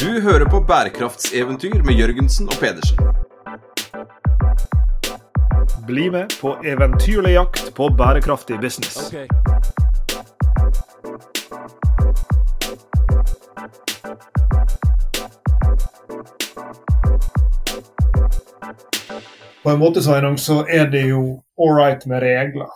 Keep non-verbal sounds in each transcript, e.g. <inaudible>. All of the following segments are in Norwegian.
Du hører på bærekraftseventyr med Jørgensen og Pedersen. Bli med på eventyrlig jakt på bærekraftig business. På en måte så er det jo ålreit med regler.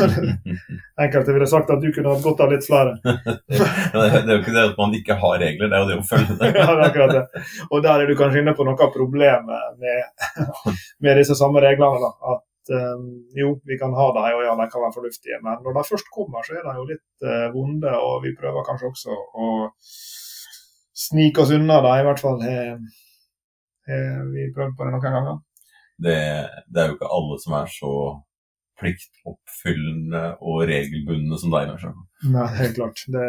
<laughs> Enkelte ville sagt at du kunne hatt godt av litt flere. <laughs> det, er jo ikke det at man ikke har regler, det er jo det å følge det. <laughs> ja, det er akkurat det. Og der er du kanskje inne på noe av problemet med, med disse samme reglene. da. At um, jo, vi kan ha dem, og ja, de kan være fornuftige, men når de først kommer, så er de jo litt uh, vonde, og vi prøver kanskje også å snike oss unna dem. I hvert fall har vi prøvd på det noen ganger det, det, er jo ikke alle som er så pliktoppfyllende og regelbundne som deg, Lars Nei, helt klart. Det,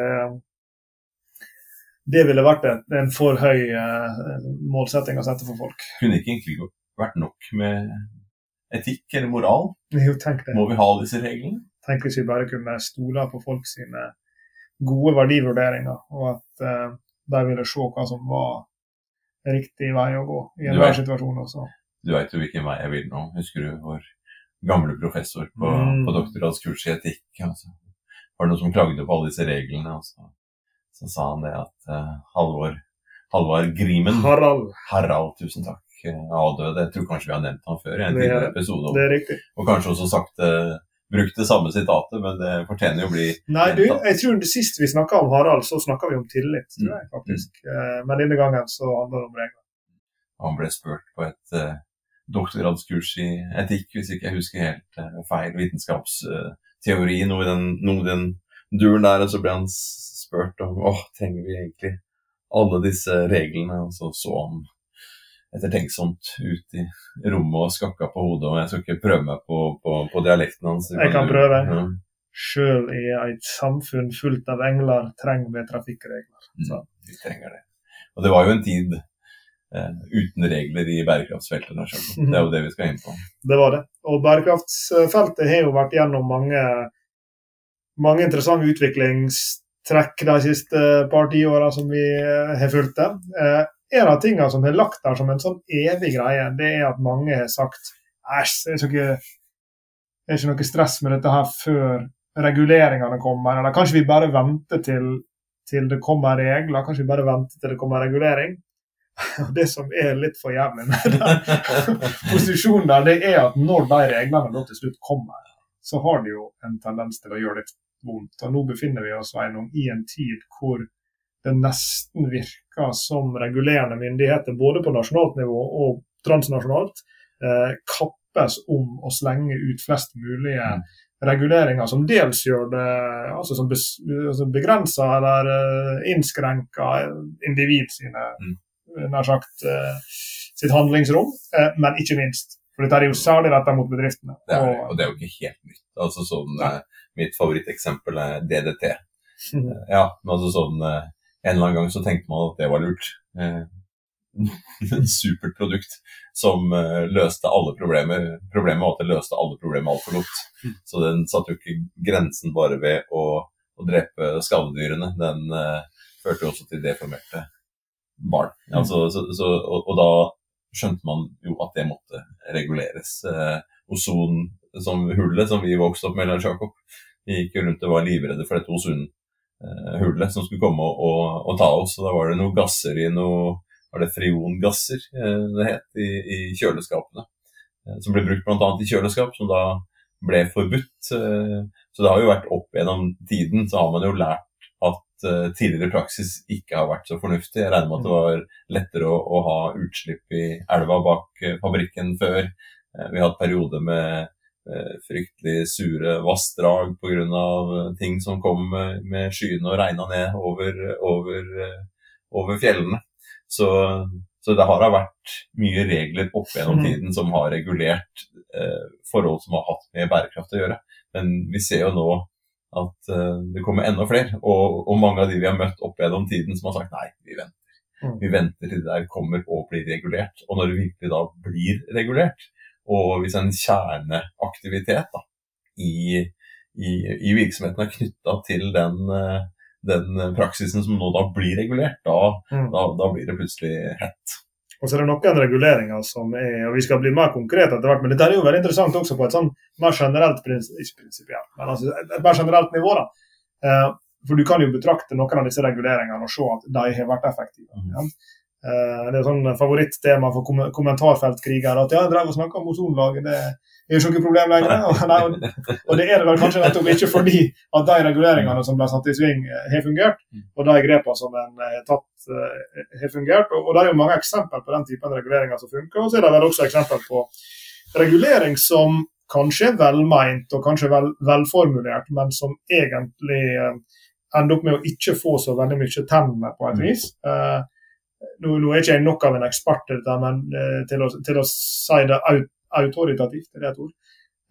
det ville vært en, en for høy uh, målsetting å sette for folk. Kunne ikke egentlig vært nok med etikk eller moral? Jo, tenk det. Må vi ha disse reglene? Tenk hvis vi bare kunne stole på folk sine gode verdivurderinger, og at uh, de ville se hva som var riktig vei å gå i enhver situasjon. også. Du veit jo hvilken vei jeg vil nå. Husker du vår gamle professor på, mm. på doktorgradskurs i etikk? Altså. Var det noen som klagde på alle disse reglene? Altså. Så sa han det at uh, Halvor, Halvor Grimen Harald. Harald, tusen takk. Avdøde. Jeg tror kanskje vi har nevnt han før i en tidligere episode. Det er riktig. Og kanskje også sagt uh, brukt det samme sitatet, men det fortjener jo å bli Nei, du, jeg tror det Sist vi snakka om Harald, så snakka vi om tillit. Tror jeg, faktisk. Mm. Uh, men denne gangen så handler det om regler. Han ble spurt på et uh, doktorgradskurs i etikk, hvis ikke jeg husker helt uh, feil vitenskapsteori, noe i den, noe den duren der. Og så ble han spurt om åh, trenger vi egentlig alle disse reglene? Og så så han ettertenksomt ut i rommet og skakka på hodet. Og jeg skal ikke prøve meg på, på, på dialekten hans. Jeg kan prøve. Ja. Sjøl i et samfunn fullt av engler trenger vi trafikkregler. Mm, vi trenger det. Og det var jo en tid Eh, uten regler i bærekraftsfeltet. <laughs> Det er jo det vi skal inn på. Det var det. Og bærekraftsfeltet har jo vært gjennom mange, mange interessante utviklingstrekk de siste par tiåra som vi eh, har fulgt det. Eh, en av tingene som har lagt der som en sånn evig greie, det er at mange har sagt æsj, det er ikke, det er ikke noe stress med dette her før reguleringene kommer. Eller kanskje vi bare venter til, til det kommer regler, kanskje vi bare venter til det kommer regulering. <laughs> Det som er litt for jævlig med den <laughs> posisjonen der, det er at når de reglene da til slutt kommer, så har de jo en tendens til å gjøre litt vondt. Og nå befinner vi oss Sveinung, i en tid hvor det nesten virker som regulerende myndigheter, både på nasjonalt nivå og transnasjonalt, eh, kappes om å slenge ut flest mulige mm. reguleringer som dels gjør det altså som altså begrenser eller uh, innskrenker individ sine mm nær sagt eh, sitt handlingsrom, eh, men ikke minst. For dette er jo særlig retta mot bedriftene. Det er, og det er jo ikke helt nytt. Altså sånn. Eh, mitt favoritteksempel er DDT. Mm. Ja, men altså sånn En eller annen gang så tenkte man at det var lurt. <laughs> Et supert produkt som løste alle problemer. Problemet var at det løste alle problemer altfor godt. Mm. Så den satte jo ikke grensen bare ved å, å drepe skadedyrene. Den uh, førte også til deformerte barn. Altså, så, så, og, og, da skjønte man jo at det måtte reguleres. Eh, ozon som hullet som vi vokste opp med, Lars Jakob, vi gikk rundt og var livredde for dette ozonhullet som skulle komme og, og, og, ta oss. og Da var det noen gasser i noe var det friongasser eh, det het, i, i kjøleskapene. Eh, som ble brukt bl.a. i kjøleskap, som da ble forbudt. Eh, så det har jo vært opp gjennom tiden, så har man jo lært tidligere praksis ikke har vært så fornuftig. Jeg regner med at det var lettere å, å ha utslipp i elva bak uh, fabrikken før. Uh, vi har hatt perioder med fryktelig sure vassdrag pga. ting som kom med, med skyene og regna ned over, over, over fjellene. Så, så, det har vært mye regler opp gjennom mm. tiden som har regulert forhold som har hatt med bærekraft å gjøre. Men vi ser jo nå at uh, det kommer enda flere. Og, og, mange av de vi har møtt opp gjennom tiden som har sagt nei, vi venter. Mm. Vi venter til det der kommer og blir regulert. Og når det virkelig da blir regulert, og hvis en kjerneaktivitet da, i, i, i, virksomheten er knytta til den, uh, den praksisen som nå da blir regulert, da, Mm. da, da blir det plutselig hett. Og så er det noen reguleringer som er og Vi skal bli mer konkrete etter hvert, men dette er jo veldig interessant også på et sånn mer generelt ikke prinsipielt, men altså et, mer generelt nivå. da. Eh, for du kan jo betrakte noen av disse reguleringene og se at de har vært effektive. Mm. Ja. Eh, det er sånn favorittema for kom kommentarfeltkrigere at ja, jeg drev og snakka om ozonlaget, det er jo ikke noe problem lenger. <laughs> Og, nei, og, og det er det vel kanskje nettopp ikke fordi at de reguleringene som ble satt i sving, eh, har fungert, og de grepene som en har tatt, har fungert. Og, og det er jo mange eksempler på den typen reguleringer som funker. Og så er det vel også eksempel på regulering som kanskje er velmeint og kanskje vel, velformulert, men som egentlig eh, ender opp med å ikke få så veldig mye tenner på et Mm. vis. Eh, nå, nå er ikke jeg nok av en ekspert til dette, men eh, til, å, til å si det aut autoritativt, er det et ord?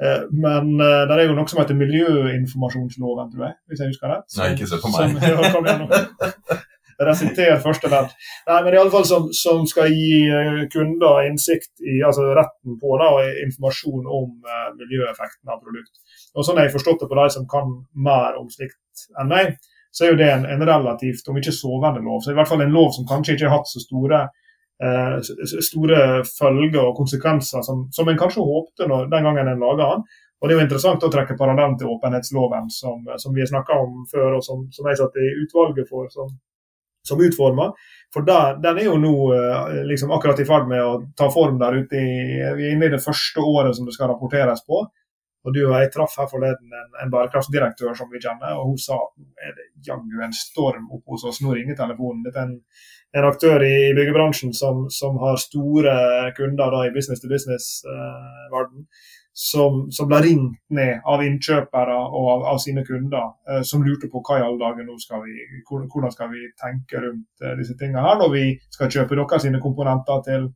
Eh, men eh, det er jo noe som heter miljøinformasjonsloven, tror jeg, hvis jeg husker rett. Nei, ikke se på Som, meg. <laughs> ja, <laughs> kom igjen nå. Resiter første ledd. Nei, men i alle fall som, som skal gi eh, kunder innsikt i altså retten på da, og informasjon om eh, miljøeffekten av produkt. Og sånn har jeg forstått det på de som kan mer om slikt enn meg, så er jo det en, en relativt, om ikke sovende lov, så i hvert fall en lov som kanskje ikke har hatt så store eh, store følger og konsekvenser som, som en kanskje håpte når, den gangen en laga den. Og Det er jo interessant å trekke parallellen til åpenhetsloven, som, som vi har snakka om før, og som, som jeg satt i utvalget for som, som utforma. For der, den er jo nå eh, liksom akkurat i ferd med å ta form der ute. i, Vi er inne i det første året som det skal rapporteres på. Og du og jeg traff her forleden en, en bærekraftsdirektør som vi kjenner, og hun sa at nå er det jaggu en storm oppe hos oss. Nå ringer telefonen. Dette er en, en aktør i, i byggebransjen som, som har store kunder da, i business to business-verden. Som, som ble ringt ned av innkjøpere og av, av sine kunder, eh, som lurte på hva i alle dager nå skal vi, hvordan skal vi tenke rundt eh, disse tingene her når vi skal kjøpe dere sine komponenter til,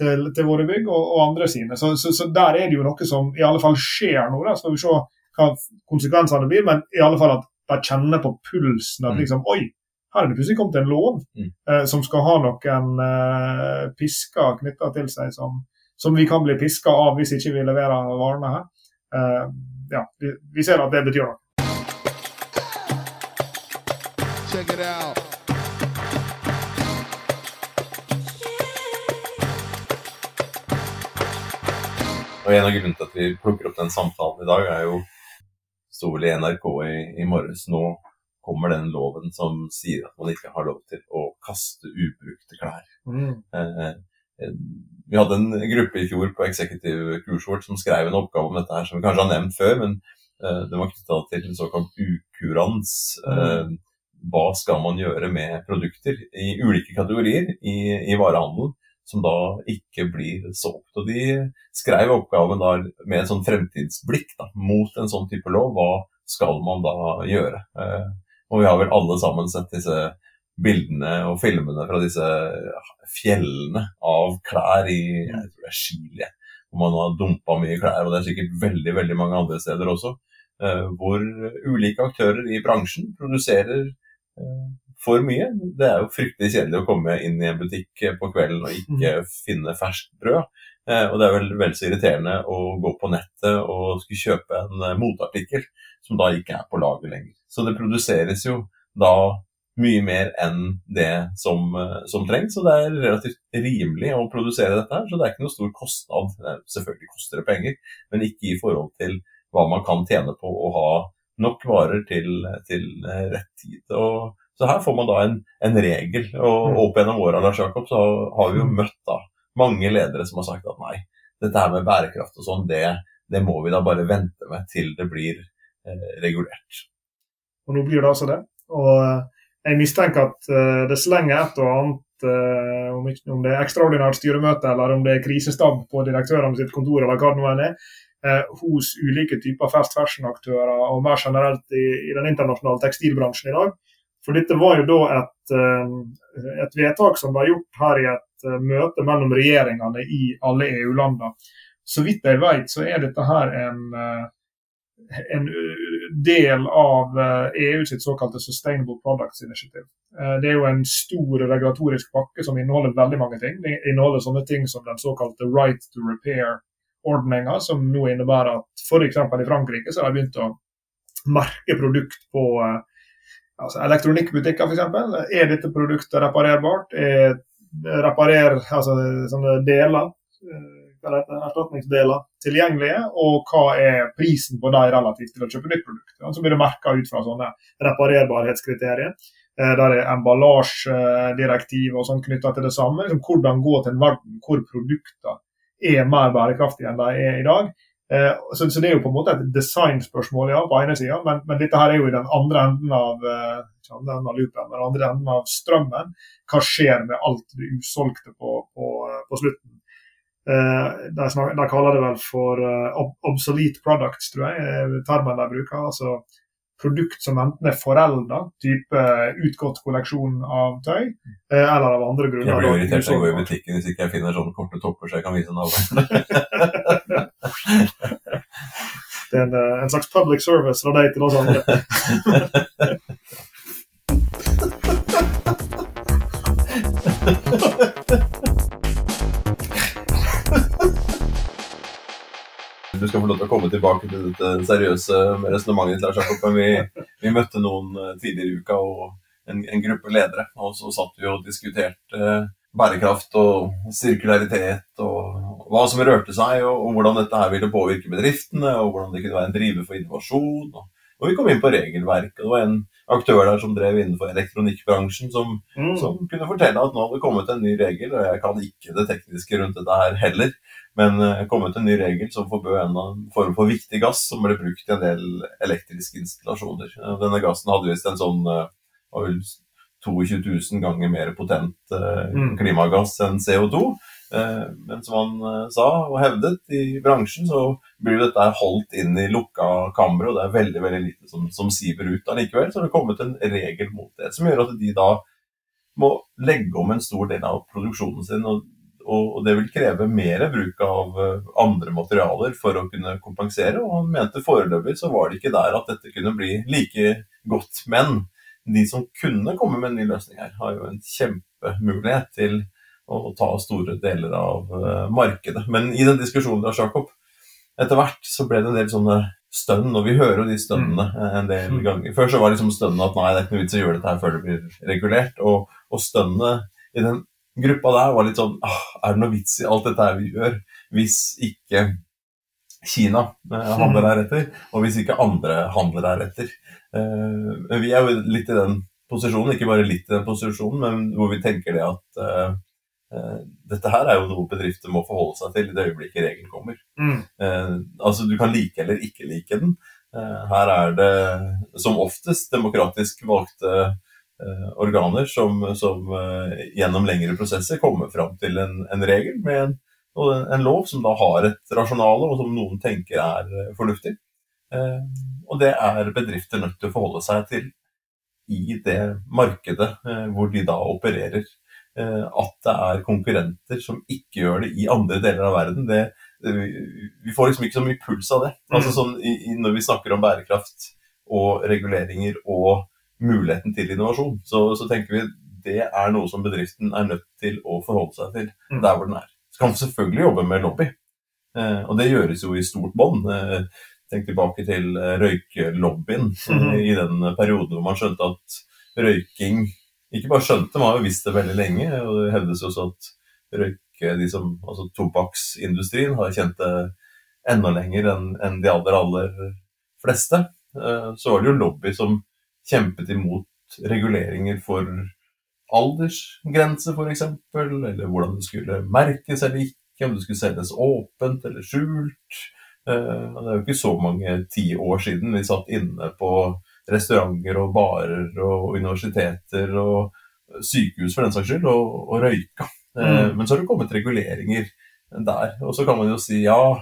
til, til våre bygg og, og andre sine. Så, så, så der er det jo noe som i alle fall skjer nå. Da. Så får vi se hva konsekvensene blir, men i alle fall at de kjenner på pulsen at Mm. liksom Oi, her er det plutselig kommet en lov Mm. eh, som skal ha noen eh, pisker knytta til seg som, som vi kan bli piska av hvis ikke vi leverer varene her. Uh, ja, vi, vi ser at det betyr noe. Check it out. Og en av grunnene til at vi plukker opp den samtalen i dag, er jo sto vel i NRK i, i morges nå kommer den loven som sier at man ikke har lov til å kaste ubrukte klær. Mm. eh, vi hadde en gruppe i fjor på eksekutiv kurset vårt som skrev en oppgave om dette her, som vi kanskje har nevnt før, men uh, det var knytta til en såkalt ukurans. Uh, hva skal man gjøre med produkter i ulike kategorier i, i varehandelen som da ikke blir solgt? Og de skrev oppgaven da med en sånn fremtidsblikk da, mot en sånn type lov. Hva skal man da gjøre? Eh, og vi har vel alle sammen sett disse bildene og filmene fra disse fjellene av klær i jeg tror det er Chile, hvor man har dumpa mye klær. Og det er sikkert veldig veldig mange andre steder også. eh, hvor ulike aktører i bransjen produserer eh, for mye. Det er jo fryktelig kjedelig å komme inn i en butikk på kvelden og ikke finne ferskt brød. Eh, og det er vel vel så irriterende å gå på nettet og skulle kjøpe en eh, moteartikkel som da ikke er på lager lenger. Så det produseres jo da mye mer enn det som, eh, som trengs, og det er relativt rimelig å produsere dette her, så det er ikke noe stor kostnad. Det Selvfølgelig koster det penger, men ikke i forhold til hva man kan tjene på å ha nok varer til, til eh, rett tid. Og, så her får man da en, en regel, og opp gjennom åra Lars Jakob, så har vi jo møtt da mange ledere som har sagt at nei, dette her med bærekraft og sånn, det, det må vi da bare vente med til det blir eh, regulert. Og nå blir det altså det. Og eh, jeg mistenker at eh, det slenger et og annet, eh, om, det er ekstraordinært styremøte eller om det er krisestab på direktørene sitt kontor, eller hva det nå enn er, eh, hos ulike typer fast fashion-aktører, og mer generelt i, i den internasjonale tekstilbransjen i dag. For dette var jo da et, et vedtak som ble gjort her i et møte mellom regjeringene i alle EU-landene. Så vidt jeg vet, så er dette her en en del av EU sitt såkalte Sustainable Products Initiative. Uh, Det er jo en stor regulatorisk pakke som inneholder veldig mange ting. Det inneholder sånne ting som den såkalte Right to Repair-ordninga, som nå innebærer at f.eks. i Frankrike så har de begynt å merke produkt på, uh, altså elektronikkbutikker f.eks. Er dette produktet reparerbart? Er reparer, altså sånne deler, erstatningsdeler, tilgjengelige? Og hva er prisen på dem relativt til å kjøpe nytt produkt? Så blir det merka ut fra sånne reparerbarhetskriterier. Eh, Der er emballasjedirektiv og sånn knytta til det samme. Liksom hvordan gå til en verden hvor produkter er mer bærekraftige enn de er i dag. Eh, Så, så det er jo på en måte et designspørsmål ja, på ene sida, men, men dette her er jo i den andre enden av eh, ikke andre enden av loopen, men andre enden av strømmen. Hva skjer med alt det usolgte på, på, på slutten? Eh, de, snak, de kaller det vel for uh, obsolete products, tror jeg, er termen de bruker. altså Produkt som enten er forelda, type utgått kolleksjon av tøy, uh, eller av andre grunner. Jeg blir irritert når jeg går i butikken hvis ikke jeg finner sånne korte topper så jeg kan vise navnet. <laughs> Det er en, eh, en slags public service fra deg til oss andre. Du <laughs> skal få lov til å komme tilbake til dette seriøse resonnementet til Lars Jakob, men vi, vi møtte noen eh, tidligere i uka og en, en gruppe ledere, og så satt vi og diskuterte eh, bærekraft og sirkularitet og hva som rørte seg, og, og hvordan dette her ville påvirke bedriftene, og hvordan det kunne være en driver for innovasjon. Og, og vi kom inn på regelverk, og det var en aktør der som drev innenfor elektronikkbransjen, som Mm. som kunne fortelle at nå hadde det kommet en ny regel, og jeg kan ikke det tekniske rundt dette her heller, men det kom kommet en ny regel som forbød en form for viktig gass som ble brukt i en del elektriske installasjoner. Eh, Denne gassen hadde visst en sånn eh, var vel 22 000 ganger mer potent eh, Mm. klimagass enn CO2. Eh, Men som han eh, sa og hevdet i bransjen, så blir dette holdt inn i lukka kamre, og det er veldig veldig lite som, som siver ut allikevel. Så det er kommet en regel mot det, som gjør at de da må legge om en stor del av produksjonen sin. og og det vil kreve mer bruk av eh, andre materialer for å kunne kompensere. Og han mente foreløpig så var det ikke der at dette kunne bli like godt. Men de som kunne komme med en ny løsning her, har jo en kjempemulighet til å ta store deler av eh, markedet. Men i den diskusjonen der, Jakob, etter hvert så ble det en del sånne stønn, og vi hører jo de stønnene eh, en del ganger. Før så var liksom stønnene at nei, det er ikke noe vits å gjøre dette her før det blir regulert. Og, og stønnene i den gruppa der var litt sånn Er det noe vits i alt dette her vi gjør, hvis ikke Kina eh, handler deretter, og hvis ikke andre handler deretter? Eh, vi er jo litt i den posisjonen, ikke bare litt i den posisjonen, men hvor vi tenker det at eh, dette her er jo noe bedrifter må forholde seg til i det øyeblikket regelen kommer. Mm. Eh, altså Du kan like eller ikke like den. Her er det som oftest demokratisk valgte organer som, som eh, gjennom lengre prosesser kommer fram til en, en regel med en, en, lov som da har et rasjonale, og som noen tenker er eh, fornuftig. Eh, og det er bedrifter nødt til å forholde seg til i det markedet eh, hvor de da opererer. Eh, at det er konkurrenter som ikke gjør det i andre deler av verden, det, vi vi får liksom ikke så mye puls av det. Altså sånn, i, i, når vi snakker om bærekraft og reguleringer og muligheten til innovasjon, så, så tenker vi det er noe som bedriften er nødt til å forholde seg til Mm. der hvor den er. Så kan man selvfølgelig jobbe med lobby, eh, og det gjøres jo i stort bånd. Eh, tenk tilbake til eh, røykelobbyen mm i den perioden hvor man skjønte at røyking Ikke bare skjønte, man har jo visst det veldig lenge, og det hevdes også at røyke, de som, altså tobakksindustrien har kjent det enda lenger enn en de aller, aller fleste. Eh, Så var det jo lobby som kjempet imot reguleringer for aldersgrense, f.eks., eller hvordan det skulle merkes eller ikke, om det skulle selges åpent eller skjult. Eh, Det er jo ikke så mange tiår siden vi satt inne på restauranter og barer og universiteter og sykehus for den saks skyld, og, og røyka. Eh, Mm. Men så har det kommet reguleringer der. Og så kan man jo si ja,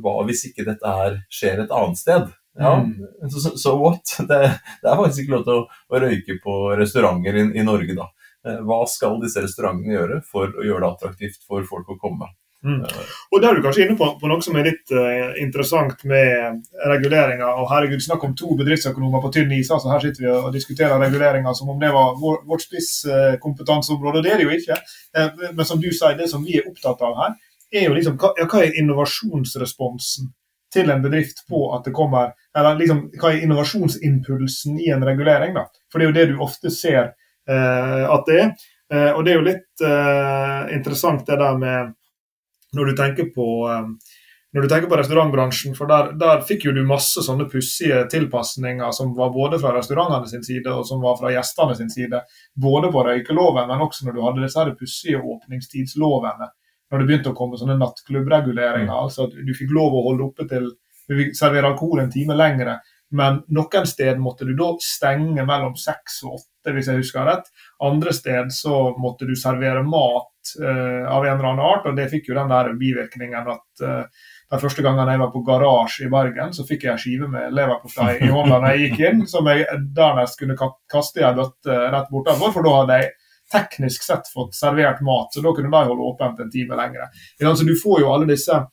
hva hvis ikke dette her skjer et annet sted? Ja, Mm. so, so what? <laughs> Det, det er faktisk ikke lov til å, å røyke på restauranter i, i Norge, da. Eh, Hva skal disse restaurantene gjøre for å gjøre det attraktivt for folk å komme? Mm. Eh, Og da er du kanskje inne på, på noe som er litt uh, interessant med reguleringa. Og herregud, snakk om to bedriftsøkonomer på tynn is. altså Her sitter vi og diskuterer reguleringa som om det var vår, vårt spisskompetanseområde. Det er det jo ikke. Uh, men som du sier, det som vi er opptatt av her, er jo liksom hva, ja, hva er innovasjonsresponsen til en bedrift på at det kommer Eller liksom, hva er innovasjonsimpulsen i en regulering? da? For det er jo det du ofte ser eh, at det er. Eh, og det er jo litt eh, interessant det der med Når du tenker på eh, når du tenker på restaurantbransjen, for der, der fikk jo du masse sånne pussige tilpasninger som var både fra restaurantene sin side og som var fra gjestene sin side. Både på røykeloven, men også når du hadde disse pussige åpningstidslovene. Når det begynte å komme sånne nattklubbreguleringer. Mm. altså at Du fikk lov å holde oppe til Du fikk servere alkohol en time lengre. Men noen sted måtte du da stenge mellom seks og åtte, hvis jeg husker rett. Andre sted så måtte du servere mat uh, av en eller annen art, og det fikk jo den der bivirkningen at uh, den første gangen jeg var på garasje i Bergen, så fikk jeg en skive med leverpostei i hånda når jeg gikk inn, som jeg dernest kunne ka- kaste i ei bøtte rett bortenfor, for da hadde jeg teknisk sett fått servert mat, så da kunne de holde åpent en time lenger. Så du får jo alle disse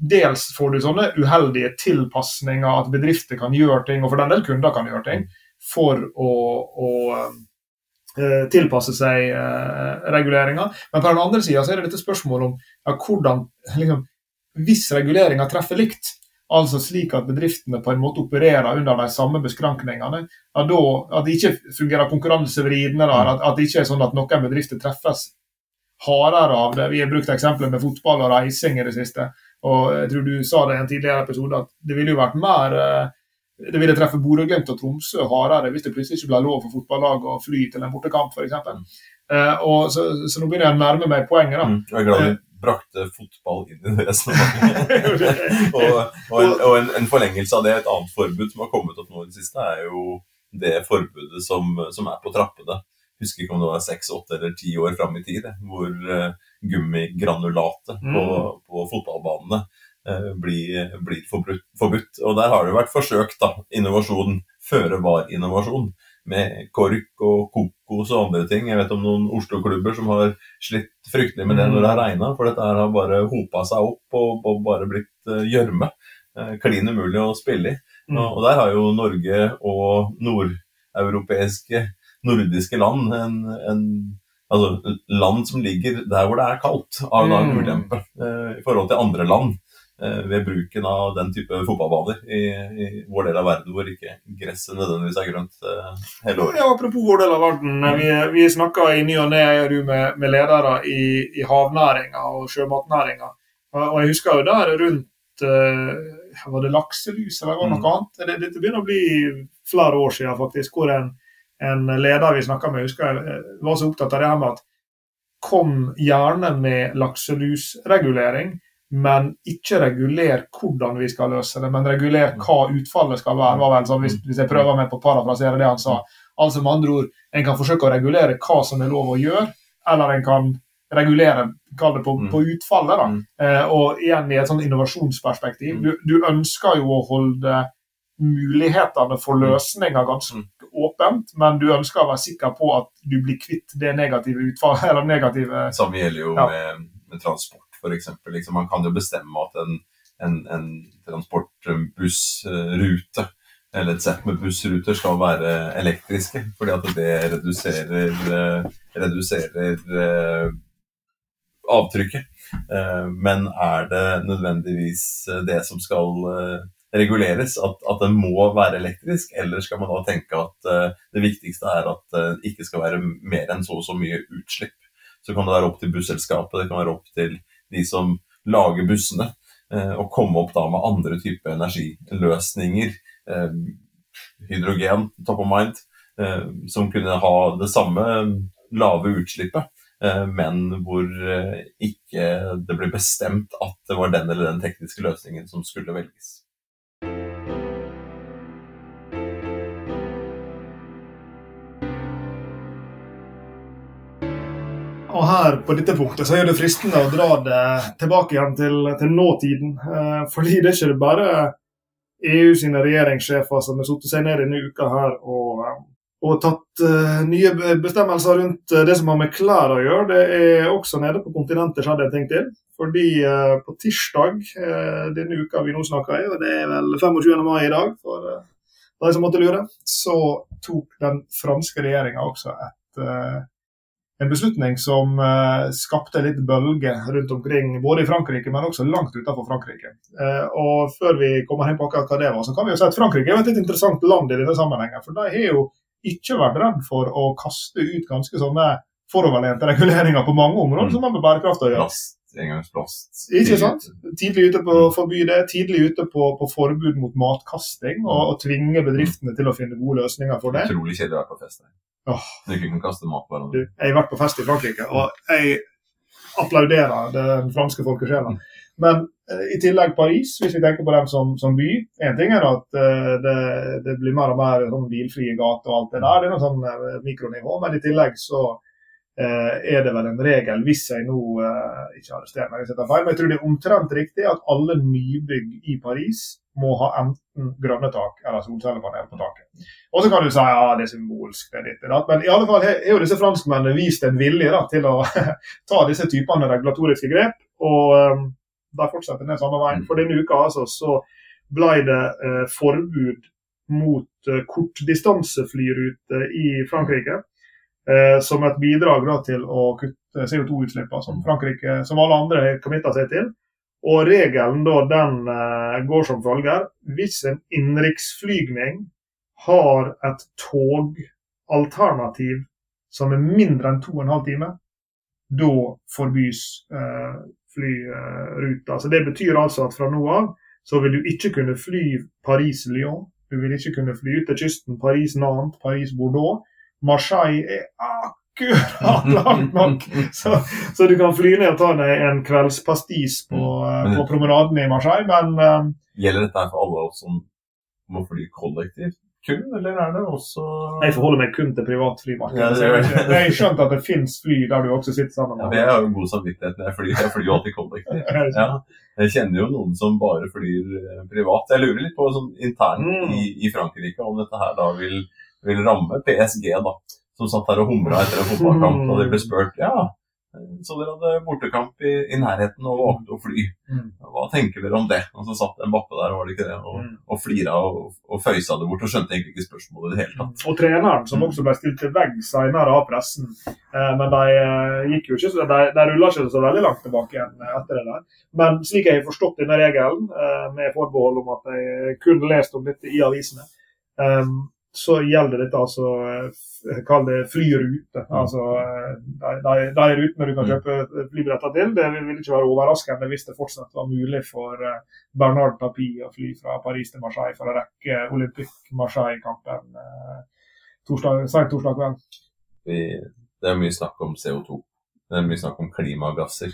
Dels får du sånne uheldige tilpasninger, at bedrifter kan gjøre ting, og for den del kunder kan gjøre ting, for å, å eh, tilpasse seg eh. Men på den andre sida er det dette spørsmålet om ja, hvordan liksom, Hvis reguleringa treffer likt, altså slik at bedriftene på en måte opererer under de samme beskrankningene, ja, da, at det ikke fungerer konkurransevridende, at, at det ikke er sånn at noen bedrifter treffes hardere av det. Vi har brukt eksempler med fotball og reising i det siste. Og jeg tror du sa det i en tidligere episode at det ville jo vært mer eh, det ville treffe Bodø-Glimt og Tromsø hardere hvis det plutselig ikke ble lov for fotballag å fly til en bortekamp f.eks. Eh, og så, så nå begynner jeg å nærme meg poenget. da. Mm. Jeg er glad du brakte fotball inn i det <laughs> resonnementet. og og, en, og en, en forlengelse av det, et annet forbud som har kommet opp nå i det siste, er jo det forbudet som, som er på trappene. Husker ikke om det var seks, åtte eller ti år fram i tid, hvor uh, gummigranulatet på, Mm. på fotballbanene uh, blir, blir forbudt, forbudt. Og der har det vært forsøkt, da, innovasjon, føre var-innovasjon, med KORK og kokos og andre ting. Jeg vet om noen Oslo-klubber som har slitt fryktelig med det når det har regna, for dette her har bare hopa seg opp og, og bare blitt eh, gjørme. Uh, Klin umulig å spille i. Mm. Og, der har jo Norge og nordeuropeiske, nordiske land en, en Altså land som ligger der hvor det er kaldt, har da en Mm. ulempe uh, i forhold til andre land eh, ved bruken av den type fotballbaner i, i vår del av verden hvor ikke gresset nødvendigvis er grønt eh, hele året. Ja, apropos vår del av verden. Vi, vi snakker i ny og ne med, med ledere i, i havnæringa og sjømatnæringa. Og, og jeg husker jo der rundt uh, Var det lakselus eller noe mm. annet? Det, dette begynner å bli flere år siden, faktisk. hvor en, en leder vi snakka med, husker jeg eh, var så opptatt av det her med at kom gjerne med lakselusregulering, men ikke reguler hvordan vi skal løse det, men reguler hva utfallet skal være. var vel sånn, hvis, hvis jeg prøver meg på å parafrasere det han sa. Altså med andre ord, En kan forsøke å regulere hva som er lov å gjøre, eller en kan regulere kall det på, Mm. på utfallet. da. Mm. Eh, og igjen i et sånn innovasjonsperspektiv. Mm. Du, du ønsker jo å holde mulighetene for Mm. løsninger ganske Mm. åpent, men du ønsker å være sikker på at du blir kvitt det negative utfallet. <laughs> eller negative... Samme gjelder jo Ja. med, med transport, f.eks. Liksom, man kan jo bestemme at en, en, en transportbussrute eller et sett med bussruter skal være elektriske, fordi at det reduserer, eh, reduserer eh, avtrykket. Eh, Men er det nødvendigvis det som skal reguleres, at, at den må være elektrisk, eller skal man da tenke at det viktigste er at det ikke skal være mer enn så og så mye utslipp? Så kan det være opp til busselskapet, det kan være opp til de som lager bussene, eh, å komme opp da med andre typer energiløsninger. Eh, hydrogen, top of mind, eh, som kunne ha det samme lave utslippet, men hvor ikke det ble bestemt at det var den eller den tekniske løsningen som skulle velges. Og her på dette punktet så er det fristende å dra det tilbake igjen til, til nåtiden. Eh, fordi det er ikke bare EU sine regjeringssjefer som har satt seg ned denne uka her og, eh, og tatt eh, nye bestemmelser rundt det som har med klær å gjøre. Det er også nede på kontinentet skjedde en ting til. Fordi på tirsdag denne uka vi nå snakker i, og det er vel 25. mai i dag for de som måtte lure, så tok den franske regjeringa også et en beslutning som eh, skapte litt bølge rundt omkring, både i Frankrike, men også langt utenfor Frankrike. Eh, og Før vi kommer inn på akkurat hva det var, så kan vi jo si at Frankrike er et litt interessant land i denne sammenhengen. For de har jo ikke vært redd for å kaste ut ganske sånne foroverlente reguleringer på mange områder som har med bærekraft å gjøre. Plast, engangsplast. Ikke sant? Tidlig ute på å Mm. forby det, tidlig ute på, på forbud mot matkasting, og, og tvinge bedriftene til å finne gode løsninger for det. Utrolig kjedelig å være på fest. her. Du kan kaste mat på hverandre. jeg har vært på fest i Frankrike, og jeg applauderer den franske folkesjela. Men eh, i tillegg Paris, hvis vi tenker på dem som, som by En ting er at eh, det, det blir mer og mer sånn bilfrie gater og alt det der, det er noe sånn eh, mikronivå. Men i tillegg så er det vel en regel, hvis jeg nå eh, ikke arresterer meg, jeg feil, men jeg tror det er omtrent riktig at alle nybygg i Paris må ha enten grønne tak eller solcellepanel på taket. Og så kan du si ja, det er symbolsk, det er ditt, er. Men i alle fall har jo disse franskmennene vist en vilje da, til å <laughs> ta disse typene regulatoriske grep. Og um, de fortsetter den samme veien. For denne uka altså, så ble det eh, forbud mot eh, kortdistanseflyruter i Frankrike. Eh, som et bidrag da, til å kutte CO2-utslippene, som Frankrike som alle andre har committa seg til. Og regelen da, den eh, går som følger. Hvis en innenriksflygning har et togalternativ som er mindre enn to og en halv time, da forbys eh, flyruta. Så det betyr altså at fra nå av så vil du ikke kunne fly Paris-Lyon. Du vil ikke kunne fly ut til kysten Paris-Nantes, Paris-Bordeaux. Marseille er akkurat langt nok, så, så du kan fly ned og ta deg en kveldspastis på, eh, på promenaden i Marseille, men um, Gjelder dette for alle oss som må fly kollektivt kun, eller er det også jeg forholder meg kun til privatflymarkedet. Ja, det jeg det. har jeg har skjønt at det finnes fly der du også sitter sammen ja, med ja, Jeg har jo god samvittighet når jeg flyr. Jeg flyr jo alltid kollektivt. <laughs> Ja, jeg kjenner jo noen som bare flyr eh, privat. Jeg lurer litt på sånn internt Mm. i, i Frankrike om dette her da vil, vil ramme PSG, da. Som satt der og humra etter en fotballkamp, og de ble spurt ja, så dere hadde bortekamp i, i nærheten og valgte å fly. Mm. Hva tenker dere om det? Og så satt en bappe der, var det ikke det, og, Mm. og flira og, og føysa det bort og skjønte egentlig ikke spørsmålet i det hele tatt. Og treneren, som også ble stilt til veggs senere av pressen. Eh, men de eh, gikk jo ikke så, de, de rulla ikke så veldig langt tilbake igjen eh, etter det der. Men slik jeg har forstått denne regelen, eh, med forbehold om at jeg kun lest om dette i avisene, eh, så gjelder dette altså eh, f- Kall det flyrute. Altså eh, de, de, de rutene du kan kjøpe flybilletter til. Det vil ikke være overraskende hvis det fortsatt var mulig for eh, Bernard Tapie å fly fra Paris til Marseille for å rekke Olympic Marseille-kampen eh, torsdag, sent torsdag kveld. Det er mye snakk om CO2. Det er mye snakk om klimagasser.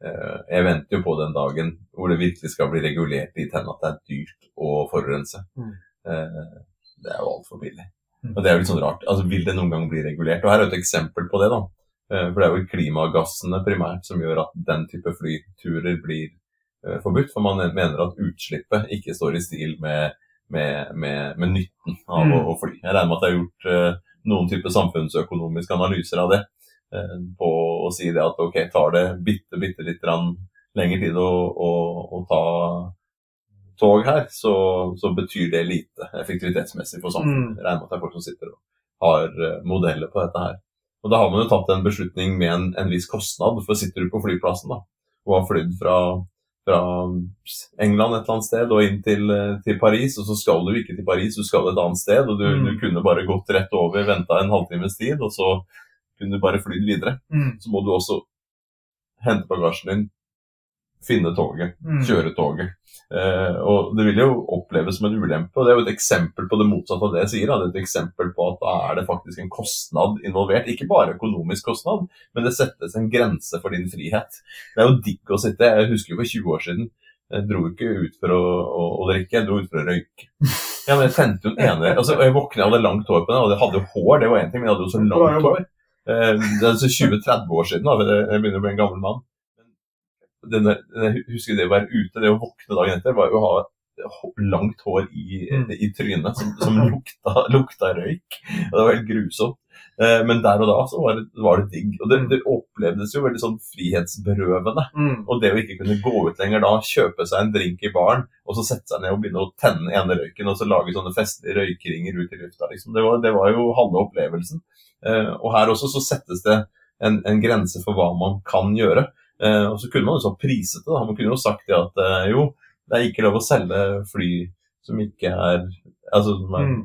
Eh, Jeg venter jo på den dagen hvor det virkelig skal bli regulert i hen at det er dyrt å forurense. Mm. Det er jo altfor billig. Mm. Og det er jo litt sånn rart. Altså, Vil det noen gang bli regulert? Og Her er et eksempel på det. da. Eh, For det er jo klimagassene primært som gjør at den type flyturer blir eh, forbudt. For man mener at utslippet ikke står i stil med, med, med, med nytten av Mm. å, å fly. Jeg regner med at det er gjort eh, noen type samfunnsøkonomiske analyser av det. På å si det at ok, tar det bitte, bitte litt lengre tid å, å, å ta tog her, så, så betyr det lite effektivitetsmessig for samfunnet. Mm. Regner med at det er folk som sitter og har eh, modeller på dette her. Og da har man jo tatt en beslutning med en, en viss kostnad, for sitter du på flyplassen da, og har flydd fra, fra England et eller annet sted og inn til, eh, til Paris, og så skal du ikke til Paris, du skal et annet sted, og du, Mm. du kunne bare gått rett over, venta en halvtimes tid, og så kunne du bare flydd videre. Mm. Så må du også hente bagasjen din, finne toget, Mm. kjøre toget. Eh, og det vil jo oppleves som en ulempe, og det er jo et eksempel på det motsatte av det jeg sier. Da. Det er et eksempel på at da er det faktisk en kostnad involvert. Ikke bare økonomisk kostnad, men det settes en grense for din frihet. Det er jo digg å sitte. Jeg husker jo for 20 år siden jeg dro ikke ut for å, å, å drikke, jeg dro ut for å røyke. Ja, men Jeg tente jo den ene altså, Jeg våkna, jeg hadde langt hår på den, og jeg hadde jo hår, det var én ting, men jeg hadde jo så langt hår. Eh, Det er altså 20-30 år siden, da, jeg begynner å bli en gammel mann. Denne, jeg husker det å være ute, det å våkne dagen etter, var jo å ha langt hår i, Mm. i trynet som, som lukta, <laughs> lukta røyk. Og det var helt grusomt. Eh, Men der og da så var det, var det digg. Og det, det opplevdes jo veldig sånn frihetsberøvende. Mm. Og det å ikke kunne gå ut lenger da, kjøpe seg en drink i baren, og så sette seg ned og begynne å tenne ene røyken, og så lage sånne festlige røykringer ut i lufta, liksom. Det var, det var jo halve opplevelsen. Eh, og her også så settes det en, en grense for hva man kan gjøre. Eh, og så kunne man jo så priset det. da. Man kunne jo sagt det at eh, jo, det er ikke lov å selge fly som ikke er altså som er Mm.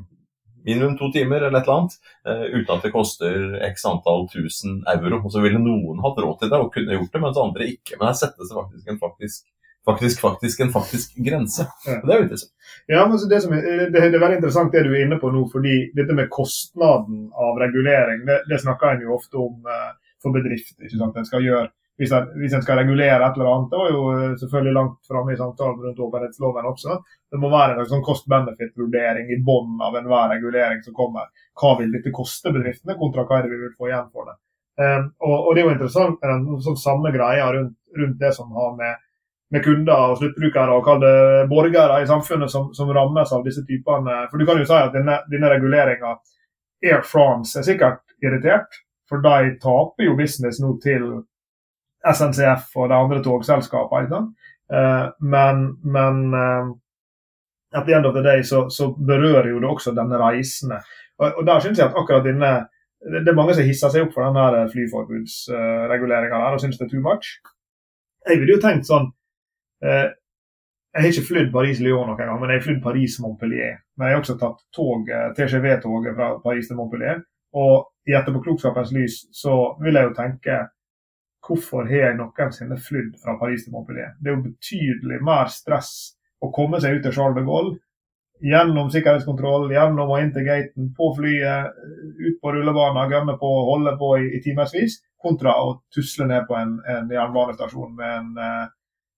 minimum to timer eller et eller annet, eh, uten at det koster x antall tusen euro. Og så ville noen hatt råd til det og kunne gjort det, mens andre ikke. Men her settes det faktisk en faktisk, faktisk, faktisk, en faktisk grense. Ja. Det er jo interessant. Ja, men det, som er, det, det er veldig interessant det du er inne på nå, fordi dette med kostnaden av regulering, det, det snakker en jo ofte om eh, for bedrifter. ikke sant? En skal gjøre, hvis en, hvis en skal regulere et eller annet, det var jo eh, selvfølgelig langt framme i samtalen rundt åpenhetsloven også, det må være en sånn cost-benefit-vurdering i bunnen av enhver regulering som kommer. Hva vil dette koste bedriftene, kontra hva er det vi vil få igjen for det. Um, og, og det er jo interessant med den sånn samme greia rundt, rundt det som har med med kunder og sluttbrukere og kall det borgere i samfunnet som, som rammes av disse typene. For du kan jo si at denne, denne reguleringa Air France er sikkert irritert, for de taper jo business nå til SNCF og de andre togselskapene. sant? Eh, men men eh, at the end of the day så, så berører jo det også denne reisende. Og, og der synes jeg at akkurat denne det er mange som hisser seg opp for denne flyforbudsreguleringa der og syns det er too much. Jeg ville jo tenkt sånn Eh, jeg har ikke flydd Paris-Lyon noen gang, men jeg har flydd Paris-Montpellier. Men jeg har også tatt tog, TGV-toget fra Paris til Montpellier. Og i etterpåklokskapens lys så vil jeg jo tenke hvorfor har jeg noensinne flydd fra Paris til Montpellier? Det er jo betydelig mer stress å komme seg ut til Charles de Gaulle, gjennom sikkerhetskontroll, gjennom og inn til gaten, på flyet, ut på rullebanen, gønne på, holde på i, i timevis, kontra å tusle ned på en, en jernbanestasjon med en eh,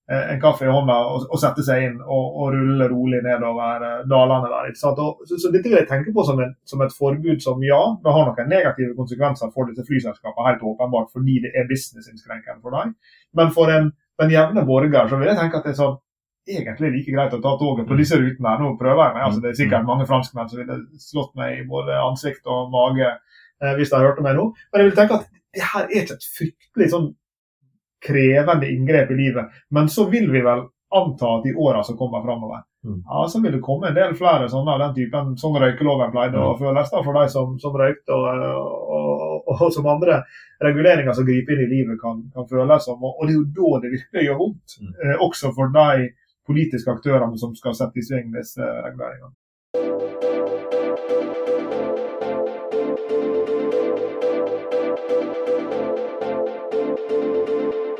en kaffe i hånda og, og sette seg inn og, og rulle rolig nedover eh, dalene der. ikke sant? Og, så, så dette vil jeg tenke på som, en, som et forbud som ja, det har noen negative konsekvenser for disse flyselskapene, helt åpenbart, fordi det er businessinnskrenkende for dem. Men for en, den jevne borger så vil jeg tenke at det er sånn egentlig like greit å ta toget på disse rutene. her. Nå prøver jeg meg. altså Det er sikkert mange franskmenn som ville slått meg i både ansikt og mage eh, hvis de hørte meg nå. Men jeg vil tenke at det her er ikke et fryktelig sånn krevende inngrep i livet. Men så vil vi vel anta at i åra som kommer framover, Mm. ja, så vil det komme en del flere sånne av den typen sånn røykeloven pleide å føles da, for de som, som røykte, og, og, og, som andre reguleringer som griper inn i livet kan, kan føles som. Og, og det er jo da det virkelig gjør vondt, Mm. eh, også for de politiske aktørene som skal sette i sving disse reguleringene.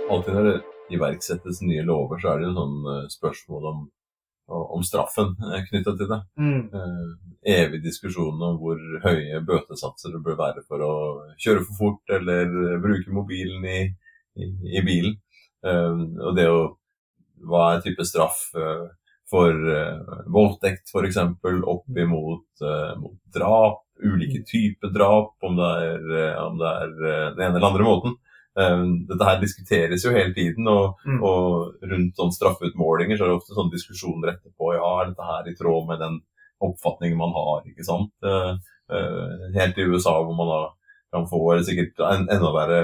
Alltid når det iverksettes nye lover, så er det jo sånn eh, spørsmål om, om straffen knytta til det. Mm. evig diskusjon om hvor høye bøtesatser det bør være for å kjøre for fort eller bruke mobilen i, i, i bilen. Eh, og det å Hva er type straff eh, for uh, voldtekt f.eks. opp imot eh, mot drap, ulike typer drap, om det er, eh, om det er eh, den ene eller andre måten. Eh, dette her diskuteres jo hele tiden, og, Mm. og rundt sånn straffeutmålinger så er det ofte sånne diskusjoner etterpå. Ja, er dette her i tråd med den oppfatningen man har, ikke sant. Eh, eh, helt i USA hvor man da kan få eller sikkert en, enda verre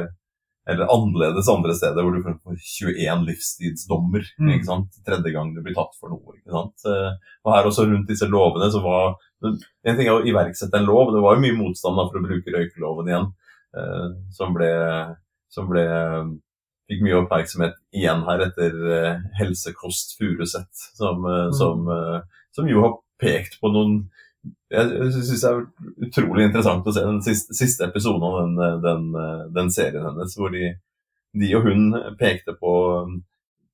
eller annerledes andre steder hvor du får 21 livstidsdommer. Mm. ikke sant? Tredje gang du blir tatt for noe. ikke sant? Eh, Og her også rundt disse lovene så var En ting er å iverksette en lov, det var jo mye motstand da for å bruke røykeloven igjen, som ble, som ble Fikk mye oppmerksomhet igjen her etter eh, Helsekost Furuset, som, eh, Mm. som, eh, som jo har pekt på noen jeg syns det er utrolig interessant å se den siste, siste episoden av den, den, den serien hennes, hvor de, de og hun pekte på,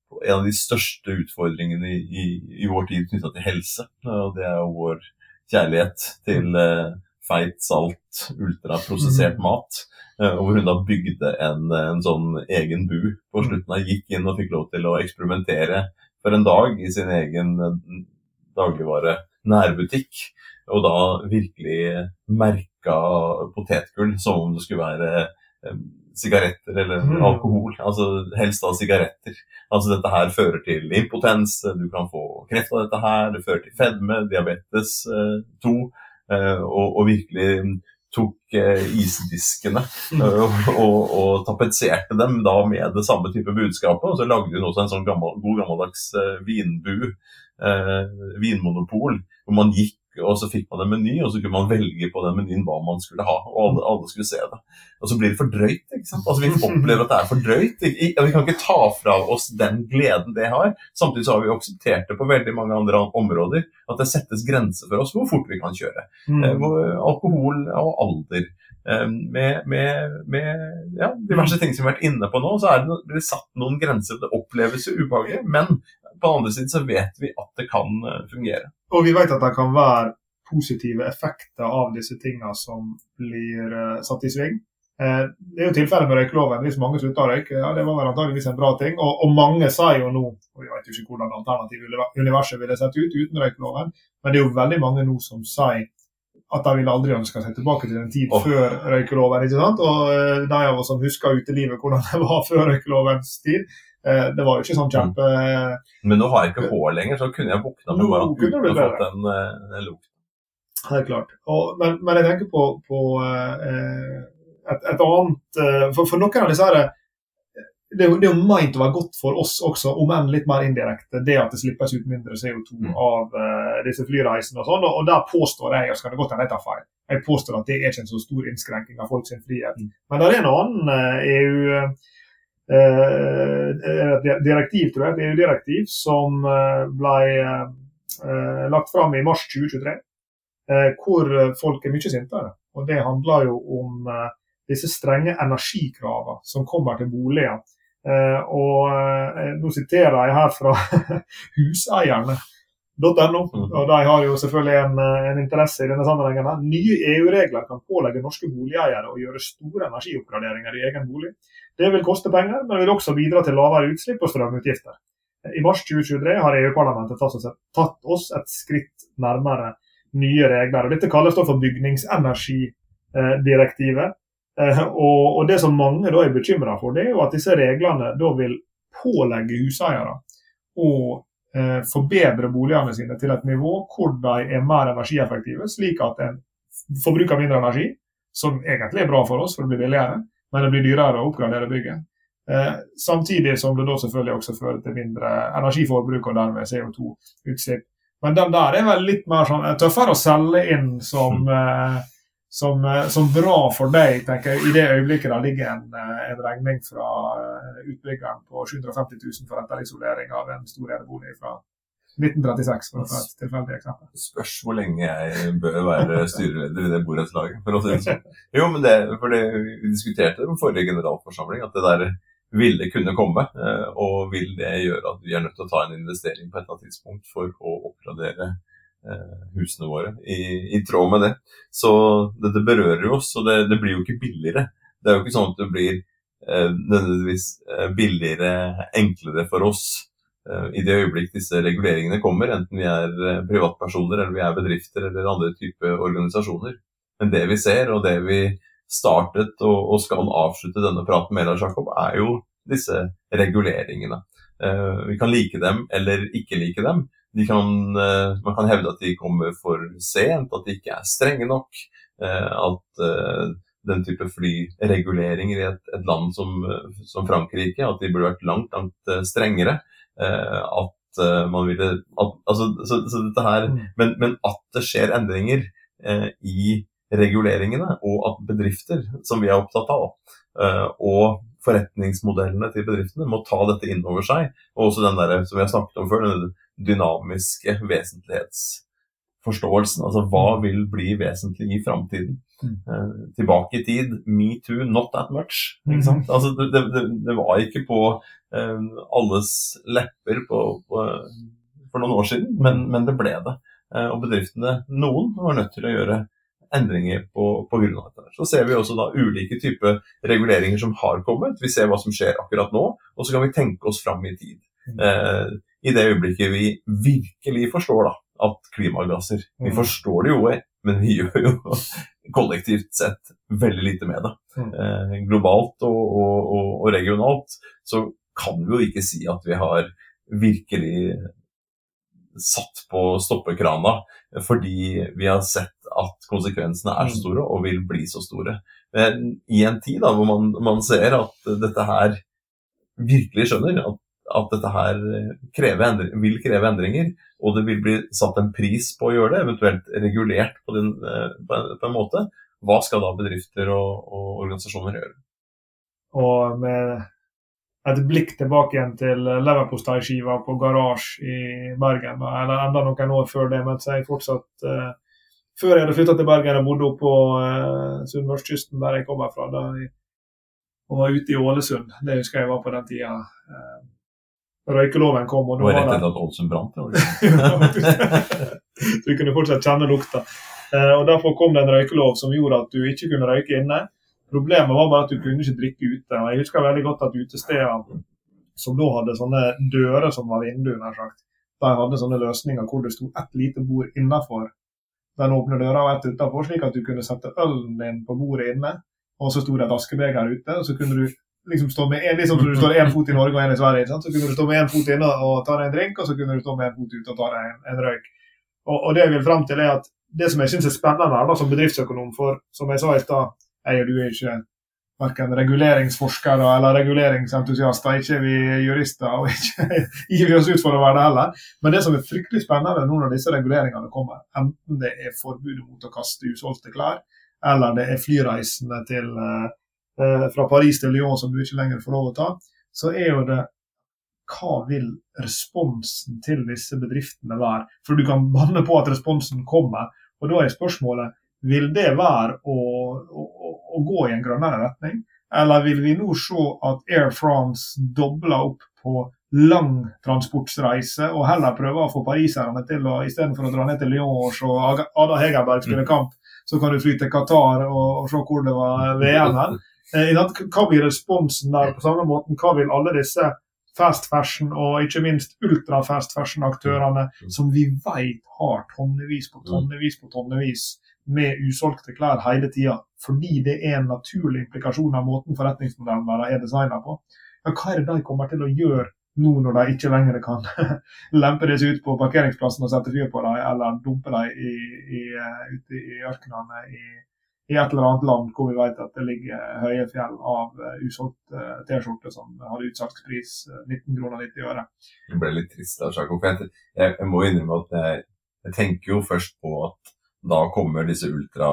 på en av de største utfordringene i, i, i vår tid knytta til helse. Og det er jo vår kjærlighet til feit, salt, ultraprosessert mat. Eh, og hvor hun da bygde en, en sånn egen bu på slutten. av Gikk inn og fikk lov til å eksperimentere for en dag i sin egen eh, dagligvare nærbutikk. Og da virkelig merka potetgull som om det skulle være eh, sigaretter eller Mm. alkohol. Altså helst da sigaretter. Altså dette her fører til impotens, du kan få kreft av dette her, det fører til fedme, diabetes eh, 2, eh, og, og virkelig tok eh, isdiskene Mm. eh, og, og tapetserte dem da med det samme type budskapet. Og så lagde hun også en sånn gammel, god gammeldags eh, vinbu, eh, vinmonopol, hvor man gikk og så fikk man en meny, og så kunne man velge på den menyen hva man skulle ha. Og alle, alle skulle se det. Og så blir det for drøyt. ikke sant? Altså Vi <laughs> opplever at det er for drøyt. I- Vi kan ikke ta fra oss den gleden det har. Samtidig så har vi akseptert det på veldig mange andre områder. At det settes grenser for oss hvor fort vi kan kjøre. Mm. Eh, hvor alkohol og alder. Eh, Med, med, med ja, diverse ting som vi har vært inne på nå, så er det, blir det satt noen grenser. Det oppleves jo ubehagelig, men på den andre siden så vet vi at det kan eh, fungere. Og vi vet at det kan være positive effekter av disse tingene som blir eh, satt i sving. Eh, det er jo tilfellet med røykeloven. Hvis mange slutter å røyke, ja, det var vel antageligvis en bra ting. Og, og mange sa jo nå, og vi vet jo ikke hvordan alternativet universet ville sett ut uten røykeloven, men det er jo veldig mange nå som sier at de ville aldri ønske seg tilbake til en tid oh. før røykeloven. ikke sant? Og de av oss som husker utelivet, hvordan det var før røykelovens tid, det var jo ikke sånn kjempe... Men nå har jeg ikke hår lenger, så kunne jeg våkna med bare uten å fått den, eh, lukten. Det Helt klart. Og, men, men jeg tenker på, på eh, et, et annet eh, for, for noen av disse her eh, det er, jo, det er jo meint å være godt for oss også, om enn litt mer indirekte, det at det slippes ut mindre CO2 Mm. av eh, disse flyreisene og sånn. Og, og der påstår jeg, og skal det godt hende jeg tar feil, jeg påstår at det er ikke en så stor innskrenking av folks frihet. Mm. Men det er en annen eh, EU eh, direktiv, tror jeg, et EU-direktiv som eh, ble eh, lagt fram i mars 2023 eh, hvor folk er mye sintere. Og Det handler jo om eh, disse strenge energikravene som kommer til boliger. Eh, og eh, Nå siterer jeg her fra <laughs> huseierne.no. Mhm. og De har jo selvfølgelig en, eh, en interesse i denne sammenhengen. her. Nye EU-regler kan pålegge norske boligeiere å gjøre store energioppgraderinger i egen bolig. Det vil koste penger, men vil også bidra til lavere utslipp og strømutgifter. I mars 2023 har EU-parlamentet tatt, oss et- skritt nærmere nye regler. og Dette kalles da for bygningsenergidirektivet. Eh, Og, Det som mange da er bekymra for, det er jo at disse reglene da vil pålegge huseiere å forbedre boligene sine til et nivå hvor de er mer energieffektive, slik at en forbruker mindre energi, som egentlig er bra for oss, for det blir billigere, men det blir dyrere å oppgradere bygget. Eh, samtidig som det da selvfølgelig også fører til mindre energiforbruk og dermed CO2-utslipp. Men den der er vel litt mer sånn, eh, tøffere å selge inn som, eh, som, eh, som bra for deg, tenker jeg, i det øyeblikket det ligger en, eh, en regning fra eh, utbyggeren på 750 000 for etterisolering av en stor enebolig fra 1936, for å ta et tilfeldig eksempel. Spørs hvor lenge jeg bør være styreleder i det borettslaget. For å si det sånn. <laughs> Jo, men det, for det, vi diskuterte det på forrige generalforsamling, at det der ville kunne komme. eh, Og vil det gjøre at vi er nødt til å ta en investering på et eller annet tidspunkt for å oppgradere eh, husene våre i, i tråd med det. Så dette berører jo oss, og det, det blir jo ikke billigere. Det er jo ikke sånn at det blir nødvendigvis eh, billigere, enklere for oss eh, i det øyeblikk disse reguleringene kommer, enten vi er eh, privatpersoner eller vi er bedrifter eller andre typer organisasjoner. Men det vi ser, og det vi startet og, skal avslutte denne praten med, Lars Jakob, er jo disse reguleringene. Eh, vi kan like dem eller ikke like dem. De kan, eh, man kan hevde at de kommer for sent, at de ikke er strenge nok. eh, at eh, den type flyreguleringer i et, et land som, som Frankrike, at de burde vært langt, langt eh, strengere. Eh, at eh, man ville at, altså, så, så dette her, Mm. men, men at det skjer endringer eh, i reguleringene, og at bedrifter, som vi er opptatt av, eh, og forretningsmodellene til bedriftene må ta dette inn over seg. Og også den der, som vi har snakket om før, den dynamiske vesentlighetsforståelsen. Altså hva vil bli vesentlig i framtiden? Mm. Eh, tilbake i tid. Metoo, not that much. Sant? Altså, det, det, det var ikke på eh, alles lepper på, på, for noen år siden, men, men det ble det. Eh, og bedriftene, noen, var nødt til å gjøre endringer på, på grunn av dette. Så ser vi også da ulike typer reguleringer som har kommet. Vi ser hva som skjer akkurat nå, og så kan vi tenke oss fram i tid. Eh, I det øyeblikket vi virkelig forstår da, at klimagasser Vi Mm. forstår det jo, men vi gjør jo kollektivt sett veldig lite med det. Mm. Eh, globalt og, og, og, og regionalt så kan vi jo ikke si at vi har virkelig satt på stoppekrana fordi vi har sett at konsekvensene er så Mm. store og vil bli så store. Men i en tid da, hvor man, man ser at dette her virkelig skjønner at, at dette her kreve endring, vil kreve endringer, og det vil bli satt en pris på å gjøre det, eventuelt regulert på, din, eh, på, en, på en måte, hva skal da bedrifter og, og organisasjoner gjøre? Og med et blikk tilbake igjen til leverposteiskiva på Garasje i Bergen, eller enda noen år før det, mens jeg fortsatt eh, Før jeg hadde flytta til Bergen og bodde på eh, Sunnmørskysten, der jeg kommer fra, da jeg, og var ute i Ålesund. Det husker jeg var på den tida. Eh, røykeloven kom. og var rett det- etter at Ålesund brant? vi kunne fortsatt kjenne lukta. Eh, og Derfor kom det en røykelov som gjorde at du ikke kunne røyke inne. Problemet var bare at du kunne ikke drikke ute. og Jeg husker veldig godt at utestedene som da hadde sånne dører som var vinduer, nær sagt, de hadde sånne løsninger hvor det sto ett lite bord innenfor den åpne døra og ett utenfor, slik at du kunne sette ølen din på bordet inne, og så sto det et askebeger ute, og så kunne du liksom stå med en, liksom som du står én fot i Norge og én i Sverige, sant? så kunne du stå med én fot inne og ta deg en drink, og så kunne du stå med en fot ute og ta deg en, en røyk. Og, og det jeg vil frem til er at det som jeg syns er spennende her da, som bedriftsøkonom, for som jeg sa i stad, jeg og du er ikke verken reguleringsforskere eller reguleringsentusiaster, ikke vi jurister, og ikke <laughs> gir vi oss ut for å være det heller. Men det som er fryktelig spennende nå når disse reguleringene kommer, enten det er forbudet mot å kaste usolgte klær, eller det er flyreisene til, eh, fra Paris til Lyon som du ikke lenger får lov å ta, så er jo det hva vil responsen til disse bedriftene være? For du kan banne på at responsen kommer, og da er spørsmålet vil det være å, å, å, gå i en grønnere retning, eller vil vi nå se at Air France dobler opp på lang transportreise og heller prøver å få pariserne til å istedenfor å dra ned til Lyon og se Ada Hegerberg spille kamp, så kan du fly til Qatar og, og se hvor det var VM Eh? Hva blir responsen der? På samme måten, hva vil alle disse fast fashion og ikke minst ultra fast fashion-aktørene som vi vet har tonnevis på tonnevis på tonnevis med usolgte klær hele tida, fordi det er en naturlig implikasjon av måten forretningsmodellen deres er designa på. Ja, hva er det de kommer til å gjøre nå når de ikke lenger kan <laughs> lempe disse ut på parkeringsplassen og sette fyr på dem, eller dumpe dem i, i, eh, ute i ørkenene i, i et eller annet land hvor vi vet at det ligger høye fjell av eh, usolgt eh, T-skjorte som har utsalgspris eh, 19 kroner 90 øre. Jeg ble litt trist av Sjako. Jeg, jeg må innrømme at jeg, jeg tenker jo først på at da kommer disse ultra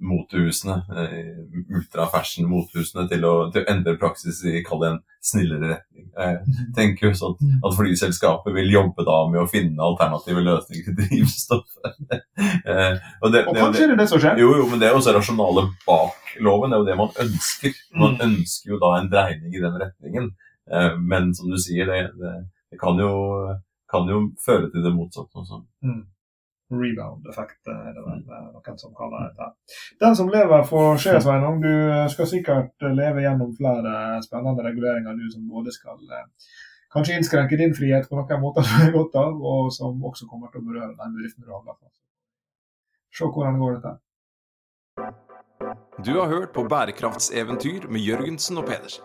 motehusene, eh, ultra fashion motehusene til til å endre praksis i kall det en snillere retning. Jeg tenker jo sånn at flyselskapet vil jobbe da med å finne alternative løsninger til drivstoffet. <laughs> Og det, Og det, kanskje er det det som skjer? jo, jo, men det er jo også rasjonale bak loven. Det er jo det man ønsker. Man Mm. ønsker jo da en dreining i den retningen. Eh, Men som du sier, det, det, det kan, jo, kan jo føre til det motsatte også. Rebound-effekt er det vel eh, noen som kaller det. Den som lever, får se, Sveinung. Du skal sikkert leve gjennom flere spennende reguleringer, du som både skal eh, kanskje innskrenke din frihet på noen måter <laughs> du er godt av, og som også kommer til å berøre den bedriften du handler for. Se hvordan det går, dette. Du har hørt på Bærekraftseventyr med Jørgensen og Pedersen.